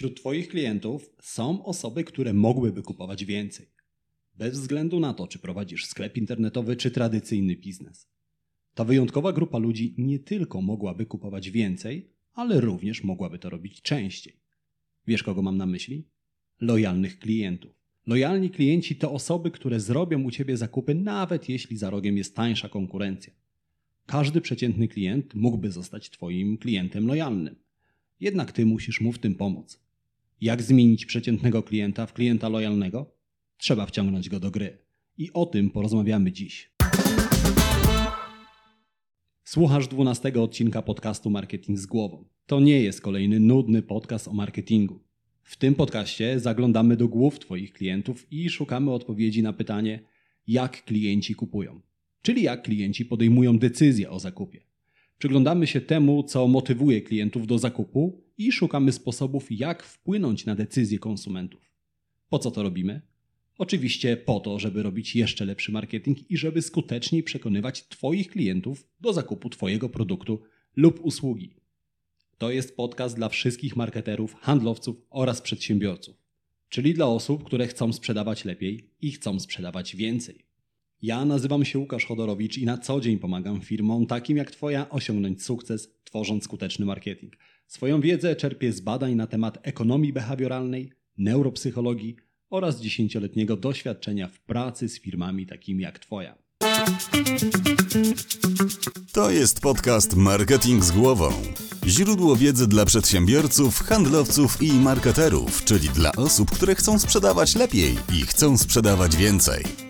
Wśród Twoich klientów są osoby, które mogłyby kupować więcej. Bez względu na to, czy prowadzisz sklep internetowy, czy tradycyjny biznes. Ta wyjątkowa grupa ludzi nie tylko mogłaby kupować więcej, ale również mogłaby to robić częściej. Wiesz, kogo mam na myśli? Lojalnych klientów. Lojalni klienci to osoby, które zrobią u ciebie zakupy, nawet jeśli za rogiem jest tańsza konkurencja. Każdy przeciętny klient mógłby zostać Twoim klientem lojalnym. Jednak Ty musisz mu w tym pomóc. Jak zmienić przeciętnego klienta w klienta lojalnego? Trzeba wciągnąć go do gry. I o tym porozmawiamy dziś. Słuchasz 12 odcinka podcastu Marketing z głową. To nie jest kolejny nudny podcast o marketingu. W tym podcaście zaglądamy do głów Twoich klientów i szukamy odpowiedzi na pytanie, jak klienci kupują, czyli jak klienci podejmują decyzję o zakupie. Przyglądamy się temu, co motywuje klientów do zakupu i szukamy sposobów, jak wpłynąć na decyzje konsumentów. Po co to robimy? Oczywiście po to, żeby robić jeszcze lepszy marketing i żeby skuteczniej przekonywać Twoich klientów do zakupu Twojego produktu lub usługi. To jest podcast dla wszystkich marketerów, handlowców oraz przedsiębiorców, czyli dla osób, które chcą sprzedawać lepiej i chcą sprzedawać więcej. Ja nazywam się Łukasz Chodorowicz i na co dzień pomagam firmom takim jak Twoja osiągnąć sukces, tworząc skuteczny marketing. Swoją wiedzę czerpię z badań na temat ekonomii behawioralnej, neuropsychologii oraz dziesięcioletniego doświadczenia w pracy z firmami takimi jak Twoja. To jest podcast Marketing z głową. Źródło wiedzy dla przedsiębiorców, handlowców i marketerów, czyli dla osób, które chcą sprzedawać lepiej i chcą sprzedawać więcej.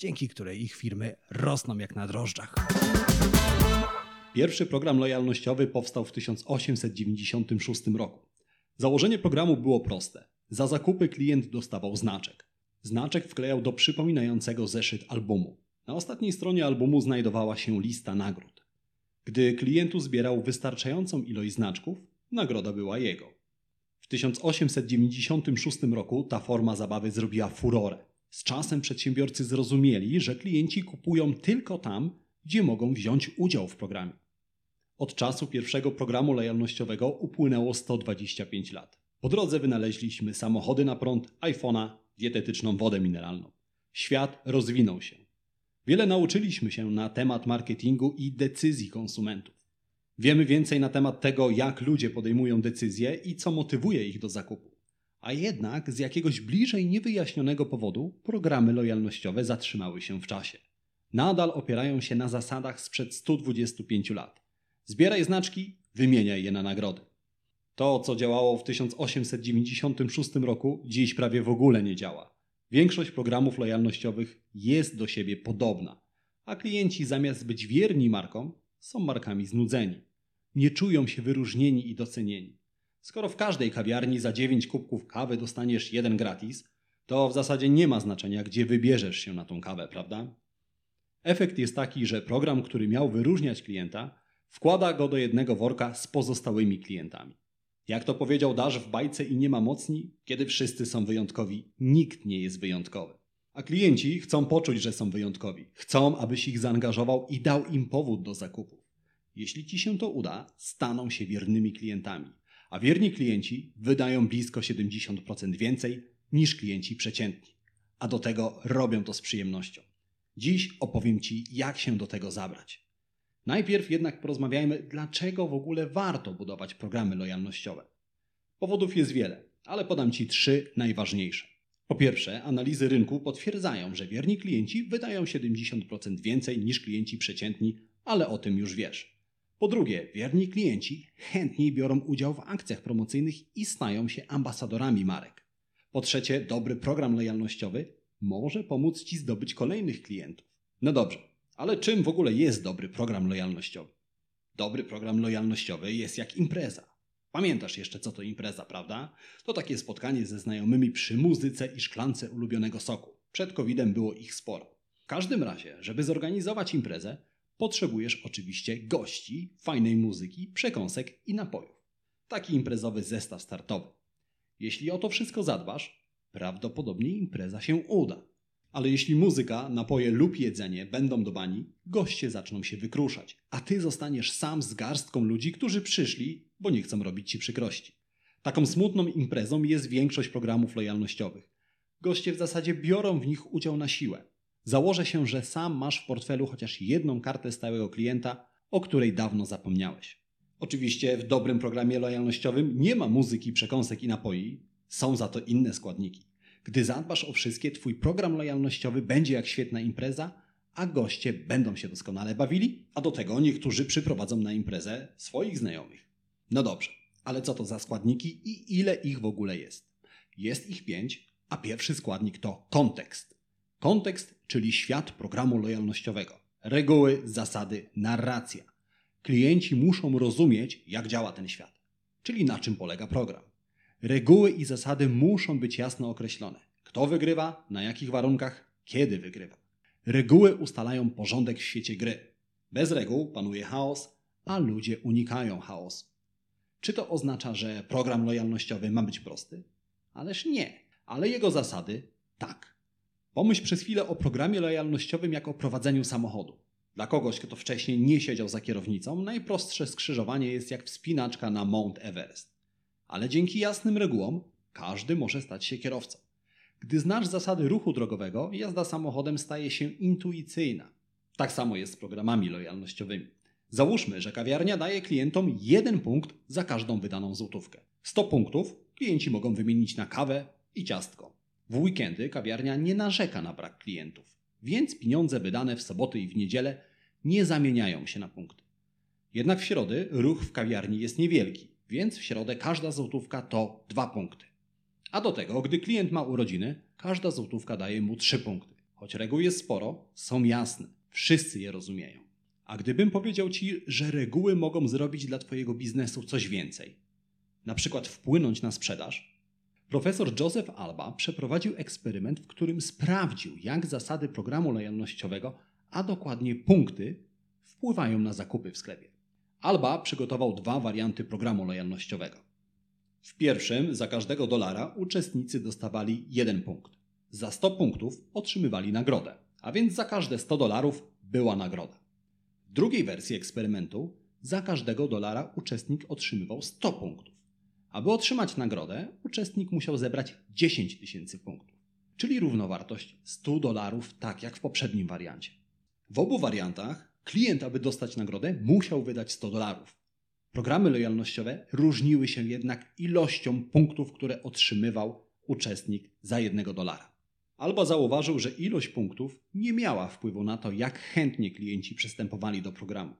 dzięki której ich firmy rosną jak na drożdżach. Pierwszy program lojalnościowy powstał w 1896 roku. Założenie programu było proste. Za zakupy klient dostawał znaczek. Znaczek wklejał do przypominającego zeszyt albumu. Na ostatniej stronie albumu znajdowała się lista nagród. Gdy klientu zbierał wystarczającą ilość znaczków, nagroda była jego. W 1896 roku ta forma zabawy zrobiła furorę. Z czasem przedsiębiorcy zrozumieli, że klienci kupują tylko tam, gdzie mogą wziąć udział w programie. Od czasu pierwszego programu lojalnościowego upłynęło 125 lat. Po drodze wynaleźliśmy samochody na prąd, iPhone'a, dietetyczną wodę mineralną. Świat rozwinął się. Wiele nauczyliśmy się na temat marketingu i decyzji konsumentów. Wiemy więcej na temat tego, jak ludzie podejmują decyzje i co motywuje ich do zakupu. A jednak z jakiegoś bliżej niewyjaśnionego powodu programy lojalnościowe zatrzymały się w czasie. Nadal opierają się na zasadach sprzed 125 lat. Zbieraj znaczki, wymieniaj je na nagrody. To, co działało w 1896 roku, dziś prawie w ogóle nie działa. Większość programów lojalnościowych jest do siebie podobna, a klienci zamiast być wierni markom, są markami znudzeni. Nie czują się wyróżnieni i docenieni. Skoro w każdej kawiarni za 9 kubków kawy dostaniesz jeden gratis, to w zasadzie nie ma znaczenia, gdzie wybierzesz się na tą kawę, prawda? Efekt jest taki, że program, który miał wyróżniać klienta, wkłada go do jednego worka z pozostałymi klientami. Jak to powiedział Dasz w bajce i nie ma mocni, kiedy wszyscy są wyjątkowi, nikt nie jest wyjątkowy. A klienci chcą poczuć, że są wyjątkowi. Chcą, abyś ich zaangażował i dał im powód do zakupów. Jeśli ci się to uda, staną się wiernymi klientami. A wierni klienci wydają blisko 70% więcej niż klienci przeciętni. A do tego robią to z przyjemnością. Dziś opowiem Ci, jak się do tego zabrać. Najpierw jednak porozmawiajmy, dlaczego w ogóle warto budować programy lojalnościowe. Powodów jest wiele, ale podam Ci trzy najważniejsze. Po pierwsze, analizy rynku potwierdzają, że wierni klienci wydają 70% więcej niż klienci przeciętni, ale o tym już wiesz. Po drugie, wierni klienci chętniej biorą udział w akcjach promocyjnych i stają się ambasadorami marek. Po trzecie, dobry program lojalnościowy może pomóc Ci zdobyć kolejnych klientów. No dobrze, ale czym w ogóle jest dobry program lojalnościowy? Dobry program lojalnościowy jest jak impreza. Pamiętasz jeszcze, co to impreza, prawda? To takie spotkanie ze znajomymi przy muzyce i szklance ulubionego soku. Przed COVID-em było ich sporo. W każdym razie, żeby zorganizować imprezę, potrzebujesz oczywiście gości, fajnej muzyki, przekąsek i napojów. Taki imprezowy zestaw startowy. Jeśli o to wszystko zadbasz, prawdopodobnie impreza się uda. Ale jeśli muzyka, napoje lub jedzenie będą do bani, goście zaczną się wykruszać, a ty zostaniesz sam z garstką ludzi, którzy przyszli, bo nie chcą robić ci przykrości. Taką smutną imprezą jest większość programów lojalnościowych. Goście w zasadzie biorą w nich udział na siłę. Założę się, że sam masz w portfelu chociaż jedną kartę stałego klienta, o której dawno zapomniałeś. Oczywiście w dobrym programie lojalnościowym nie ma muzyki, przekąsek i napoi, są za to inne składniki. Gdy zadbasz o wszystkie, Twój program lojalnościowy będzie jak świetna impreza, a goście będą się doskonale bawili, a do tego niektórzy przyprowadzą na imprezę swoich znajomych. No dobrze, ale co to za składniki i ile ich w ogóle jest? Jest ich pięć, a pierwszy składnik to kontekst. Kontekst, czyli świat programu lojalnościowego. Reguły, zasady, narracja. Klienci muszą rozumieć, jak działa ten świat, czyli na czym polega program. Reguły i zasady muszą być jasno określone. Kto wygrywa, na jakich warunkach, kiedy wygrywa. Reguły ustalają porządek w świecie gry. Bez reguł panuje chaos, a ludzie unikają chaosu. Czy to oznacza, że program lojalnościowy ma być prosty? Ależ nie, ale jego zasady tak. Pomyśl przez chwilę o programie lojalnościowym jako prowadzeniu samochodu. Dla kogoś, kto wcześniej nie siedział za kierownicą, najprostsze skrzyżowanie jest jak wspinaczka na Mount Everest. Ale dzięki jasnym regułom każdy może stać się kierowcą. Gdy znasz zasady ruchu drogowego, jazda samochodem staje się intuicyjna. Tak samo jest z programami lojalnościowymi. Załóżmy, że kawiarnia daje klientom jeden punkt za każdą wydaną złotówkę. 100 punktów klienci mogą wymienić na kawę i ciastko. W weekendy kawiarnia nie narzeka na brak klientów, więc pieniądze wydane w soboty i w niedzielę nie zamieniają się na punkty. Jednak w środy ruch w kawiarni jest niewielki, więc w środę każda złotówka to dwa punkty. A do tego, gdy klient ma urodziny, każda złotówka daje mu trzy punkty. Choć reguł jest sporo, są jasne, wszyscy je rozumieją. A gdybym powiedział Ci, że reguły mogą zrobić dla Twojego biznesu coś więcej, na przykład wpłynąć na sprzedaż, profesor Joseph Alba przeprowadził eksperyment, w którym sprawdził, jak zasady programu lojalnościowego, a dokładnie punkty, wpływają na zakupy w sklepie. Alba przygotował dwa warianty programu lojalnościowego. W pierwszym za każdego dolara uczestnicy dostawali jeden punkt. Za 100 punktów otrzymywali nagrodę, a więc za każde 100 dolarów była nagroda. W drugiej wersji eksperymentu za każdego dolara uczestnik otrzymywał 100 punktów. Aby otrzymać nagrodę, uczestnik musiał zebrać 10 tysięcy punktów, czyli równowartość 100 dolarów, tak jak w poprzednim wariancie. W obu wariantach klient, aby dostać nagrodę, musiał wydać 100 dolarów. Programy lojalnościowe różniły się jednak ilością punktów, które otrzymywał uczestnik za jednego dolara. Alba zauważył, że ilość punktów nie miała wpływu na to, jak chętnie klienci przystępowali do programu.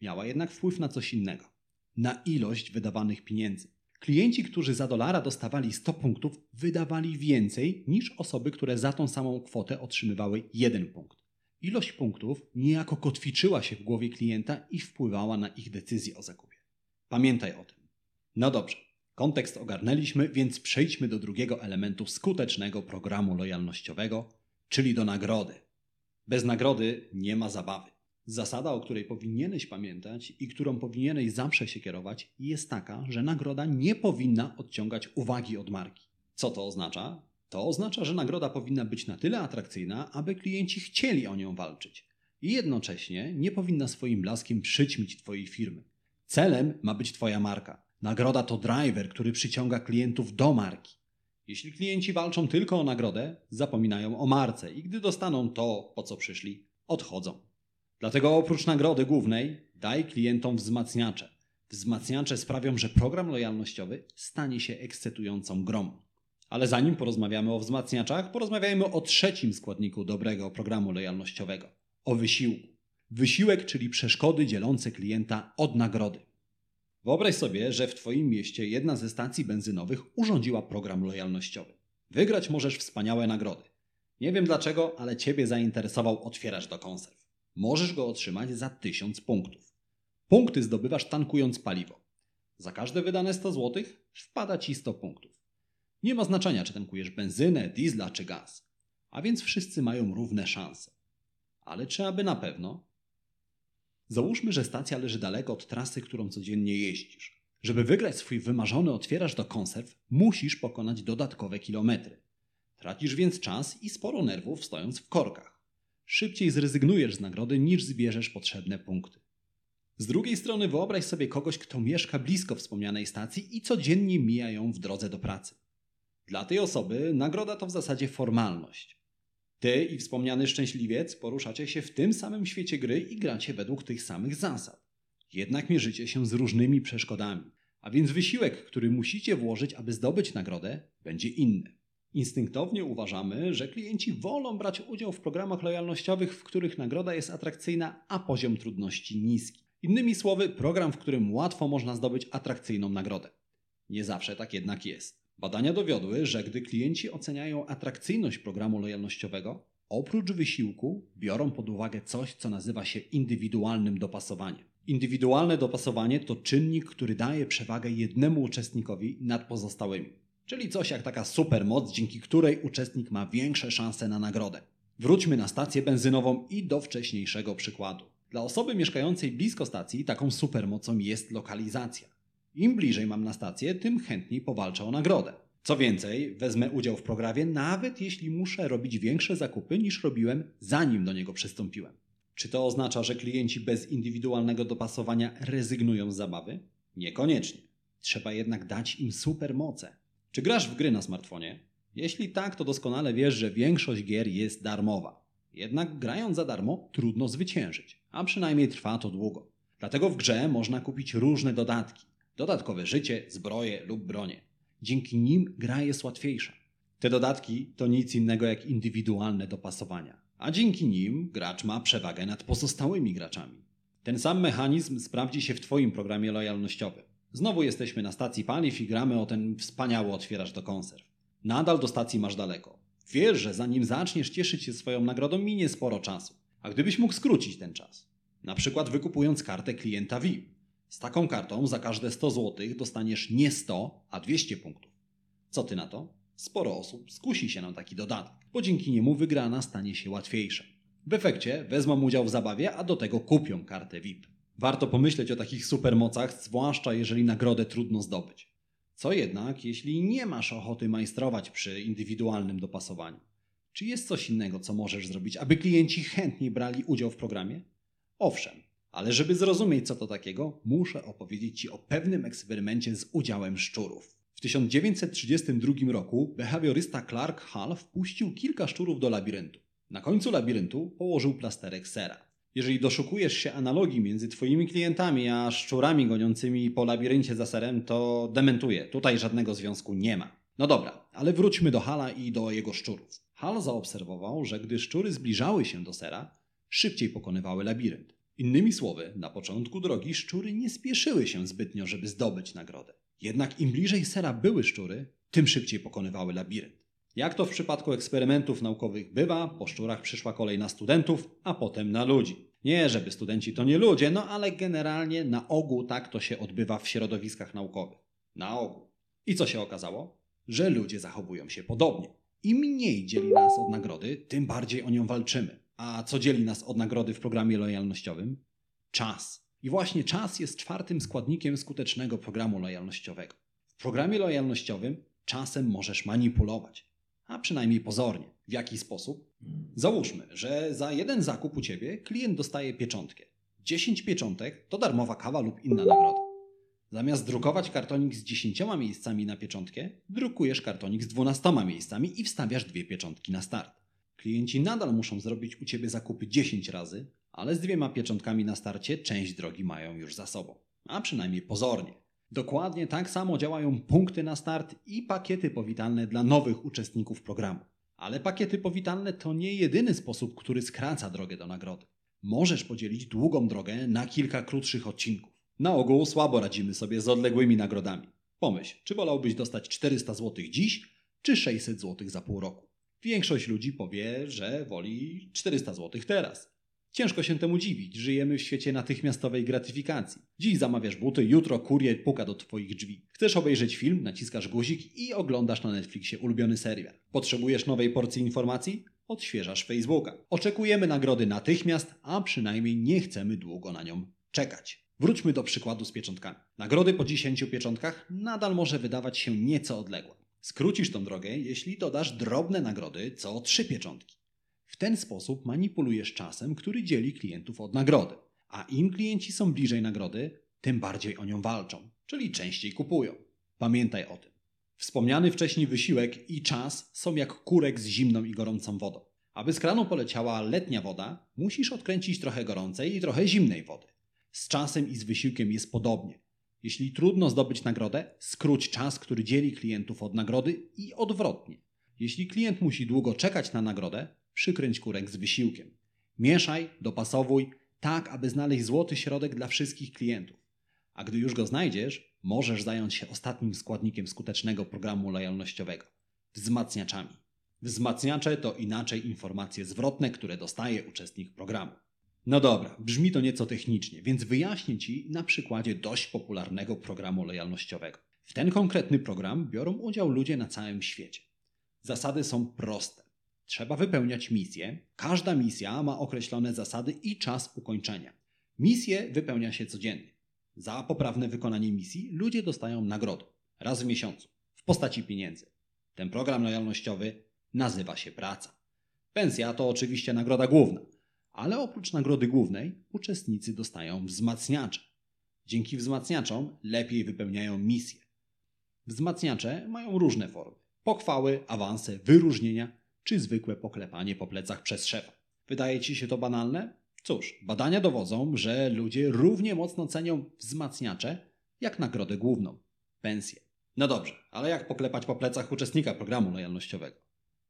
Miała jednak wpływ na coś innego na ilość wydawanych pieniędzy. Klienci, którzy za dolara dostawali 100 punktów, wydawali więcej niż osoby, które za tą samą kwotę otrzymywały jeden punkt. Ilość punktów niejako kotwiczyła się w głowie klienta i wpływała na ich decyzję o zakupie. Pamiętaj o tym. No dobrze, kontekst ogarnęliśmy, więc przejdźmy do drugiego elementu skutecznego programu lojalnościowego, czyli do nagrody. Bez nagrody nie ma zabawy. Zasada, o której powinieneś pamiętać i którą powinieneś zawsze się kierować, jest taka, że nagroda nie powinna odciągać uwagi od marki. Co to oznacza? To oznacza, że nagroda powinna być na tyle atrakcyjna, aby klienci chcieli o nią walczyć. I jednocześnie nie powinna swoim blaskiem przyćmić Twojej firmy. Celem ma być Twoja marka. Nagroda to driver, który przyciąga klientów do marki. Jeśli klienci walczą tylko o nagrodę, zapominają o marce i gdy dostaną to, po co przyszli, odchodzą. Dlatego oprócz nagrody głównej daj klientom wzmacniacze. Wzmacniacze sprawią, że program lojalnościowy stanie się ekscytującą grą. Ale zanim porozmawiamy o wzmacniaczach, porozmawiajmy o trzecim składniku dobrego programu lojalnościowego o wysiłku. Wysiłek, czyli przeszkody dzielące klienta od nagrody. Wyobraź sobie, że w Twoim mieście jedna ze stacji benzynowych urządziła program lojalnościowy. Wygrać możesz wspaniałe nagrody. Nie wiem dlaczego, ale Ciebie zainteresował otwieracz do konserw. Możesz go otrzymać za 1000 punktów. Punkty zdobywasz tankując paliwo. Za każde wydane 100 zł wpada ci 100 punktów. Nie ma znaczenia, czy tankujesz benzynę, diesla czy gaz. A więc wszyscy mają równe szanse. Ale czy aby na pewno? Załóżmy, że stacja leży daleko od trasy, którą codziennie jeździsz. Żeby wygrać swój wymarzony otwieracz do konserw, musisz pokonać dodatkowe kilometry. Tracisz więc czas i sporo nerwów stojąc w korkach. Szybciej zrezygnujesz z nagrody niż zbierzesz potrzebne punkty. Z drugiej strony wyobraź sobie kogoś, kto mieszka blisko wspomnianej stacji i codziennie mija ją w drodze do pracy. Dla tej osoby nagroda to w zasadzie formalność. Ty i wspomniany szczęśliwiec poruszacie się w tym samym świecie gry i gracie według tych samych zasad. Jednak mierzycie się z różnymi przeszkodami, a więc wysiłek, który musicie włożyć, aby zdobyć nagrodę, będzie inny. Instynktownie uważamy, że klienci wolą brać udział w programach lojalnościowych, w których nagroda jest atrakcyjna, a poziom trudności niski. Innymi słowy, program, w którym łatwo można zdobyć atrakcyjną nagrodę. Nie zawsze tak jednak jest. Badania dowiodły, że gdy klienci oceniają atrakcyjność programu lojalnościowego, oprócz wysiłku biorą pod uwagę coś, co nazywa się indywidualnym dopasowaniem. Indywidualne dopasowanie to czynnik, który daje przewagę jednemu uczestnikowi nad pozostałymi. Czyli coś jak taka supermoc, dzięki której uczestnik ma większe szanse na nagrodę. Wróćmy na stację benzynową i do wcześniejszego przykładu. Dla osoby mieszkającej blisko stacji taką supermocą jest lokalizacja. Im bliżej mam na stację, tym chętniej powalczę o nagrodę. Co więcej, wezmę udział w programie, nawet jeśli muszę robić większe zakupy niż robiłem zanim do niego przystąpiłem. Czy to oznacza, że klienci bez indywidualnego dopasowania rezygnują z zabawy? Niekoniecznie. Trzeba jednak dać im supermoce. Czy grasz w gry na smartfonie? Jeśli tak, to doskonale wiesz, że większość gier jest darmowa. Jednak grając za darmo trudno zwyciężyć, a przynajmniej trwa to długo. Dlatego w grze można kupić różne dodatki. Dodatkowe życie, zbroje lub bronie. Dzięki nim gra jest łatwiejsza. Te dodatki to nic innego jak indywidualne dopasowania, a dzięki nim gracz ma przewagę nad pozostałymi graczami. Ten sam mechanizm sprawdzi się w Twoim programie lojalnościowym. Znowu jesteśmy na stacji paliw i gramy o ten wspaniały otwieracz do konserw. Nadal do stacji masz daleko. Wiesz, że zanim zaczniesz cieszyć się swoją nagrodą, minie sporo czasu. A gdybyś mógł skrócić ten czas? Na przykład wykupując kartę klienta VIP. Z taką kartą za każde 100 zł dostaniesz nie 100, a 200 punktów. Co ty na to? Sporo osób skusi się na taki dodatek, bo dzięki niemu wygrana stanie się łatwiejsza. W efekcie wezmą udział w zabawie, a do tego kupią kartę VIP. Warto pomyśleć o takich supermocach, zwłaszcza jeżeli nagrodę trudno zdobyć. Co jednak, jeśli nie masz ochoty majstrować przy indywidualnym dopasowaniu? Czy jest coś innego, co możesz zrobić, aby klienci chętniej brali udział w programie? Owszem, ale żeby zrozumieć, co to takiego, muszę opowiedzieć Ci o pewnym eksperymencie z udziałem szczurów. W 1932 roku behawiorysta Clark Hall wpuścił kilka szczurów do labiryntu. Na końcu labiryntu położył plasterek sera. Jeżeli doszukujesz się analogii między Twoimi klientami a szczurami goniącymi po labiryncie za serem, to dementuję. Tutaj żadnego związku nie ma. No dobra, ale wróćmy do Hala i do jego szczurów. Hal zaobserwował, że gdy szczury zbliżały się do sera, szybciej pokonywały labirynt. Innymi słowy, na początku drogi szczury nie spieszyły się zbytnio, żeby zdobyć nagrodę. Jednak im bliżej sera były szczury, tym szybciej pokonywały labirynt. Jak to w przypadku eksperymentów naukowych bywa, po szczurach przyszła kolej na studentów, a potem na ludzi. Nie, żeby studenci to nie ludzie, no ale generalnie na ogół tak to się odbywa w środowiskach naukowych. Na ogół. I co się okazało? Że ludzie zachowują się podobnie. Im mniej dzieli nas od nagrody, tym bardziej o nią walczymy. A co dzieli nas od nagrody w programie lojalnościowym? Czas. I właśnie czas jest czwartym składnikiem skutecznego programu lojalnościowego. W programie lojalnościowym czasem możesz manipulować a przynajmniej pozornie. W jaki sposób? Załóżmy, że za jeden zakup u Ciebie klient dostaje pieczątkę. 10 pieczątek to darmowa kawa lub inna nagroda. Zamiast drukować kartonik z 10 miejscami na pieczątkę, drukujesz kartonik z 12 miejscami i wstawiasz dwie pieczątki na start. Klienci nadal muszą zrobić u Ciebie zakupy 10 razy, ale z dwiema pieczątkami na starcie część drogi mają już za sobą. A przynajmniej pozornie. Dokładnie tak samo działają punkty na start i pakiety powitalne dla nowych uczestników programu. Ale pakiety powitalne to nie jedyny sposób, który skraca drogę do nagrody. Możesz podzielić długą drogę na kilka krótszych odcinków. Na ogół słabo radzimy sobie z odległymi nagrodami. Pomyśl, czy wolałbyś dostać 400 zł dziś, czy 600 zł za pół roku? Większość ludzi powie, że woli 400 zł teraz. Ciężko się temu dziwić, żyjemy w świecie natychmiastowej gratyfikacji. Dziś zamawiasz buty, jutro kurier puka do Twoich drzwi. Chcesz obejrzeć film, naciskasz guzik i oglądasz na Netflixie ulubiony serial. Potrzebujesz nowej porcji informacji? Odświeżasz Facebooka. Oczekujemy nagrody natychmiast, a przynajmniej nie chcemy długo na nią czekać. Wróćmy do przykładu z pieczątkami. Nagrody po 10 pieczątkach nadal może wydawać się nieco odległe. Skrócisz tą drogę, jeśli dodasz drobne nagrody co 3 pieczątki. Ten sposób manipulujesz czasem, który dzieli klientów od nagrody. A im klienci są bliżej nagrody, tym bardziej o nią walczą, czyli częściej kupują. Pamiętaj o tym. Wspomniany wcześniej wysiłek i czas są jak kurek z zimną i gorącą wodą. Aby z kranu poleciała letnia woda, musisz odkręcić trochę gorącej i trochę zimnej wody. Z czasem i z wysiłkiem jest podobnie. Jeśli trudno zdobyć nagrodę, skróć czas, który dzieli klientów od nagrody i odwrotnie. Jeśli klient musi długo czekać na nagrodę, przykręć kurek z wysiłkiem. Mieszaj, dopasowuj, tak aby znaleźć złoty środek dla wszystkich klientów. A gdy już go znajdziesz, możesz zająć się ostatnim składnikiem skutecznego programu lojalnościowego wzmacniaczami. Wzmacniacze to inaczej informacje zwrotne, które dostaje uczestnik programu. No dobra, brzmi to nieco technicznie, więc wyjaśnię Ci na przykładzie dość popularnego programu lojalnościowego. W ten konkretny program biorą udział ludzie na całym świecie. Zasady są proste. Trzeba wypełniać misję. Każda misja ma określone zasady i czas ukończenia. Misję wypełnia się codziennie. Za poprawne wykonanie misji ludzie dostają nagrodę raz w miesiącu w postaci pieniędzy. Ten program lojalnościowy nazywa się praca. Pensja to oczywiście nagroda główna, ale oprócz nagrody głównej uczestnicy dostają wzmacniacze. Dzięki wzmacniaczom lepiej wypełniają misje. Wzmacniacze mają różne formy: pochwały, awanse, wyróżnienia czy zwykłe poklepanie po plecach przez szefa. Wydaje ci się to banalne? Cóż, badania dowodzą, że ludzie równie mocno cenią wzmacniacze jak nagrodę główną pensję. No dobrze, ale jak poklepać po plecach uczestnika programu lojalnościowego?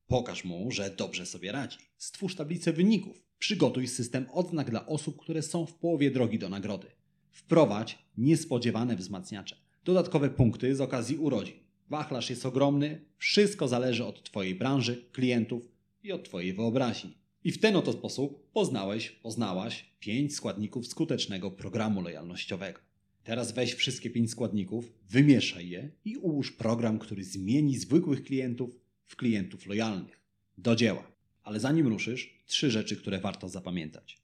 Pokaż mu, że dobrze sobie radzi. Stwórz tablicę wyników. Przygotuj system odznak dla osób, które są w połowie drogi do nagrody. Wprowadź niespodziewane wzmacniacze. Dodatkowe punkty z okazji urodzin. Wachlarz jest ogromny, wszystko zależy od Twojej branży, klientów i od Twojej wyobraźni. I w ten oto sposób poznałeś, poznałaś pięć składników skutecznego programu lojalnościowego. Teraz weź wszystkie pięć składników, wymieszaj je i ułóż program, który zmieni zwykłych klientów w klientów lojalnych. Do dzieła. Ale zanim ruszysz, trzy rzeczy, które warto zapamiętać.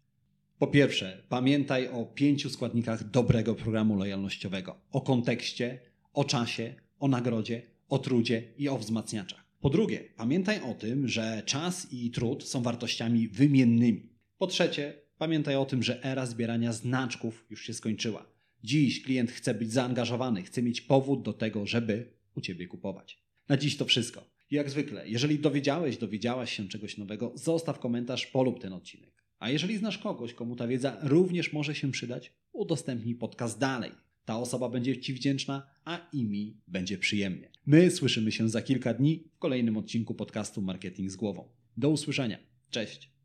Po pierwsze, pamiętaj o pięciu składnikach dobrego programu lojalnościowego: o kontekście, o czasie, o nagrodzie, o trudzie i o wzmacniaczach. Po drugie, pamiętaj o tym, że czas i trud są wartościami wymiennymi. Po trzecie, pamiętaj o tym, że era zbierania znaczków już się skończyła. Dziś klient chce być zaangażowany, chce mieć powód do tego, żeby u Ciebie kupować. Na dziś to wszystko. Jak zwykle, jeżeli dowiedziałeś, dowiedziałaś się czegoś nowego, zostaw komentarz, polub ten odcinek. A jeżeli znasz kogoś, komu ta wiedza również może się przydać, udostępnij podcast dalej. Ta osoba będzie Ci wdzięczna, a i mi będzie przyjemnie. My słyszymy się za kilka dni w kolejnym odcinku podcastu Marketing z głową. Do usłyszenia. Cześć.